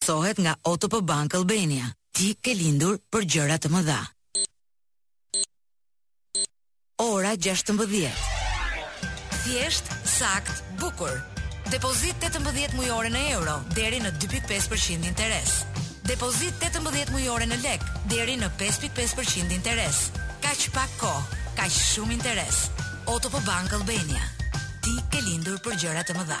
Thohet nga OTP Bank Albania, Ti ke lindur për gjëra të mëdha. Ora gjashtëmbëdhjetë. Thjesht, saktë, bukur. Depozit tetëmbëdhjetë mujore në euro deri në dy pikë pesë për qind interes. Depozit tetëmbëdhjetë mujore në lek deri në pesë pikë pesë për qind interes. Kaq pak kohë, kaq shumë interes. OTP Bank Albania, Ti ke lindur për gjëra të mëdha.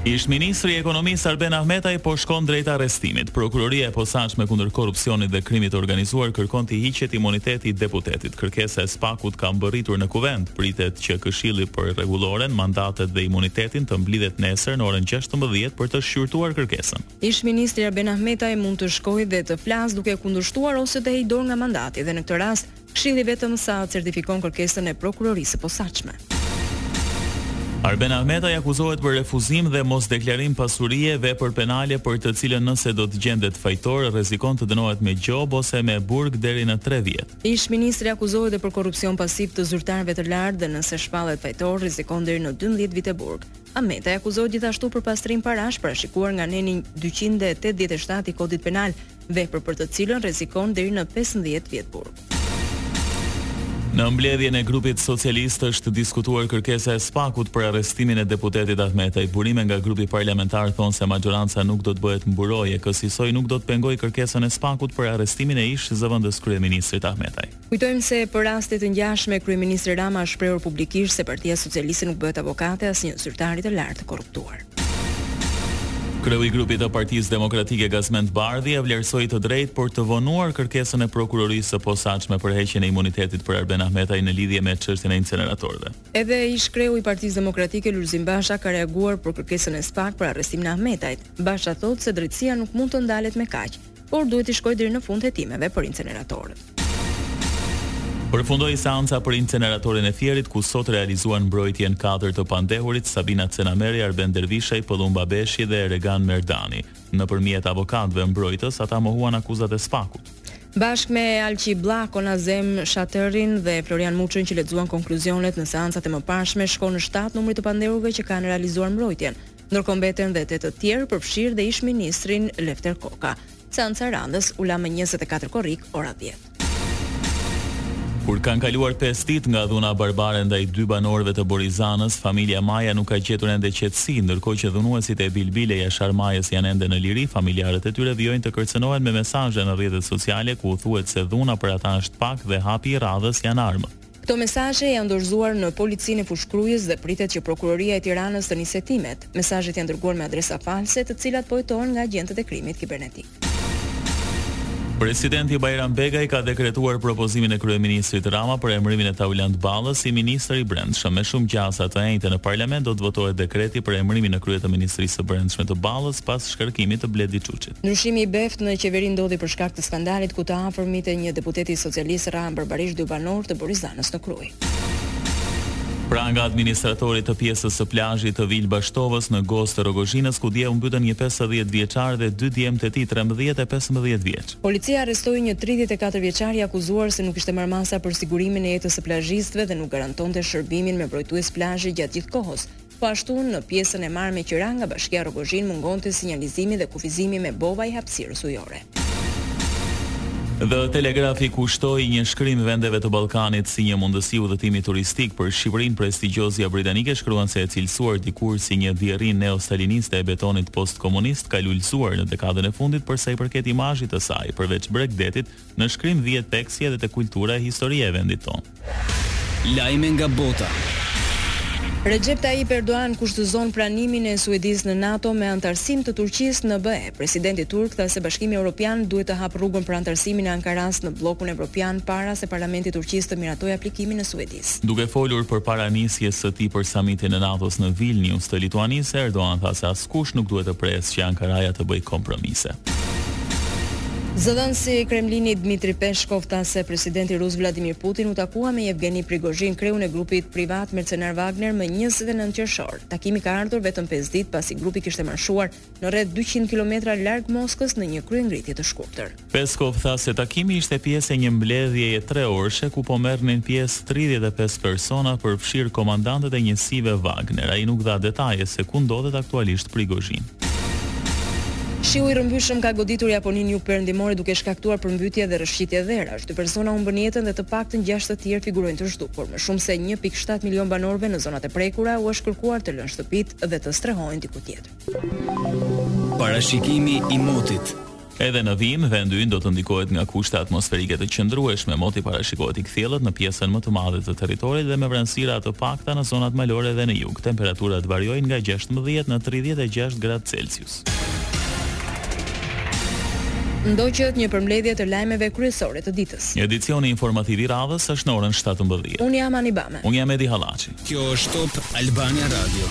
Ish-ministri i Ekonomisë Arben Ahmetaj po shkon drejt arrestimit. Prokuroria e Posaçme kundër Korrupsionit dhe Krimit të Organizuar kërkon t'i hiqet imuniteti i deputetit. Kërkesa e SPAK-ut ka mbërritur në Kuvend. Pritet që Këshilli për Rregulloren, Mandatet dhe Imunitetin të mblidhet nesër në orën gjashtëmbëdhjetë për të shqyrtuar kërkesën. Ish-ministri Arben Ahmetaj mund të shkojë dhe të flasë duke kundërshtuar ose të heqë dorë nga mandati dhe në këtë rast Këshilli vetëm sa certifikon kërkesën e Prokurorisë së Posaçme. Arben Ahmetaj akuzohet për refuzim dhe mosdeklarim pasurie, vepër penale për të cilën nëse do të gjendet fajtor, rrezikon të dënohet me gjobë ose me burg deri në tre vjet. Ish-ministri akuzohet dhe për korrupsion pasiv të zyrtarëve të lartë dhe nëse shpallet fajtor, rrezikon deri në dymbëdhjetë vite burg. Ahmetaj akuzohet gjithashtu për pastrim parash parashikuar nga neni dyqind e tetëdhjetë e shtatë i Kodit Penal, vepër për të cilën rrezikon deri në pesëmbëdhjetë vjet burg. Në mbledhjen e grupit socialist është diskutuar kërkesa e SPAK-ut për arrestimin e deputetit Ahmetaj. Burime nga grupi parlamentar thonë se maxhoranca nuk do të bëhet mburojë e kësisoj nuk do të pengojë kërkesën e SPAK-ut për arrestimin e ish-zëvendëskryeministrit Ahmetaj. Kujtojmë se për raste të ngjashme kryeministri Rama është shprehur publikisht se Partia Socialiste nuk bëhet avokate e asnjë zyrtari të lartë të korruptuar. Kreu i grupit të Partisë Demokratike Gazmend Bardhi e vlerësoi të drejtë por të vonuar kërkesën e Prokurorisë së Posaçme për heqjen e imunitetit për Arben Ahmetajn në lidhje me çështjen e inceneratorëve. Edhe ish-kreu i Partisë Demokratike Lulzim Basha ka reaguar për kërkesën e SPAK për arrestimin e Ahmetajt. Basha thotë se drejtësia nuk mund të ndalet me kaq. por duhet t'i shkojë deri në fund hetimeve për inceneratorët. Përfundoi seanca për inceneratorin e Fierit, ku sot realizuan mbrojtjen katër të pandehurit, Sabina Cenameri, Arben Dervishaj, Pëllumb Abeshi dhe Regan Merdani. Nëpërmjet avokatëve mbrojtës, ata mohuan akuzat e SPAK-ut. Bashkë me Alqi Bllakon, Azem Shatërrin dhe Florian Muçën që lexuan konkluzionet në seancat e mëparshme, shkon në shtatë numri i të pandehurve që kanë realizuar mbrojtjen. Ndërkohë mbeten dhe tetë të tjerë, përfshirë dhe ish-ministrin Lefter Koka. Seanca e radhës u la më njëzet e katër korrik, ora dhjetë. Kur kanë kaluar pesë ditë nga dhuna barbare ndaj dy banorëve të Borizanës, familja Maja nuk ka gjetur ende qetësi. Ndërkohë që dhunuesit e Bilbil e Jashar Majës janë ende në liri, familjarët e tyre vijojnë të kërcënohen me mesazhe në rrjetet sociale ku u thuhet se dhuna për ata është pak dhe hapi i radhës janë armët. Këto mesazhe janë dorëzuar në Policinë e Fushë-Krujës dhe pritet që Prokuroria e Tiranës të nisë hetimet. Mesazhet janë dërguar me adresa false, të cilat po hetohen nga agjentët e krimit kibernetik. Presidenti Bajram Begaj ka dekretuar propozimin e kryeministrit Rama për emërimin e Taulant Ballës si ministër i Brendshëm. Me shumë gjasa të enjte në Parlament do të votohet dekreti për emërimin në krye të Ministrisë së Brendshme të Ballës pas shkarkimit të Bledi Çuçit. Ndryshimi i beftë në qeveri ndodhi për shkak të skandalit ku të afërmit e një deputeti socialist rrahën barbarisht dy banorë të Borizanës në Krujë. Pranga administratorit të pjesës së plazhit të Vilë-Bashtovës në Gosë të Rrogozhinës ku dje u mbytën një pesëdhjetë vjeçar dhe dy djemtë e tij trembëdhjetë e pesëmbëdhjetë vjeç. Policia arrestoi një tridhjetë e katër vjeçar i akuzuar se nuk kishte marrë masa për sigurimin e jetës së plazhistëve dhe nuk garantonte shërbimin me vrojtues plazhi gjatë gjithë kohës Po ashtu, në pjesën e marrë me qira nga Bashkia Rrogozhinë mungonte sinjalizimi dhe kufizimi me bova i hapësirës ujore. The Telegraph i kushtoi një shkrim vendeve të Ballkanit si një mundësi udhëtimi turistik për Shqipërinë prestigjiozja britanike shkruan se e cilësuar dikur si një djerrinë neostaliniste e betonit postkomunist ka lulëzuar në dekadën e fundit përsa i përket imazhit të saj përveç bregdetit Në shkrim vihet theksi edhe te kultura e historia e vendit tonë. Lajme nga bota. Rexhep Tajip Erdogan kushtëzon pranimin e Suedisë në NATO me anëtarësim të Turqisë në BE. Presidenti turk tha se Bashkimi Evropian duhet të hapë rrugën për anëtarësimin e Ankarasë në bllokun evropian para se parlamenti i Turqisë të miratojë aplikimin e Suedisë. Duke folur përpara nisjes së tij për samitin e NATO-s në Vilnius të Lituanisë, Erdogan tha se askush nuk duhet të presë që Ankaraja të bëjë kompromise. Zëdhënësi i Kremlinit, Dmitry Peskov tha se presidenti rus Vladimir Putin u takua me Yevgeny Prigozhin, kreun e grupit privat mercenar Wagner më njëzet e nëntë qershor. Takimi ka ardhur vetëm pesë ditë pasi grupi kishte marshuar në rreth dyqind kilometra larg Moskës në një kryengritje të shkurtër. Peskov tha se takimi ishte pjesë e një mbledhjeje treorëshe ku po merrnin pjesë tridhjetë e pesë persona, përfshirë komandantët e njësive Wagner. Ai nuk dha detaje se ku ndodhet aktualisht Prigozhin. Shiu i rrëmbyshëm ka goditur Japoninë jugperëndimore duke shkaktuar përmbytje dhe rrëshqitje dherash. Dy persona humbën jetën dhe të paktën gjashtë të tjerë figurojnë të zhdukur. Më shumë se një pikë shtatë milionë banorëve në zonat e prekura u është kërkuar të lënë shtëpitë dhe të strehohen diku tjetër. Parashikimi i motit. Edhe në vijim, vendi ynë do të ndikohet nga kushte atmosferike të qëndrueshme. Moti parashikohet i kthjellët në pjesën më të madhe të territorit dhe me vranësira të pakta në zonat malore dhe në jug. Temperaturat variojnë nga gjashtëmbëdhjetë në tridhjetë e gjashtë gradë Celsius. Ndoqët një përmbledhje të lajmeve kryesore të ditës. Edicioni informativ i radhës është në orën shtatëmbëdhjetë. Unë jam Ani Bame. Unë jam Edi Hallaçi. Kjo është Top Albania Radio.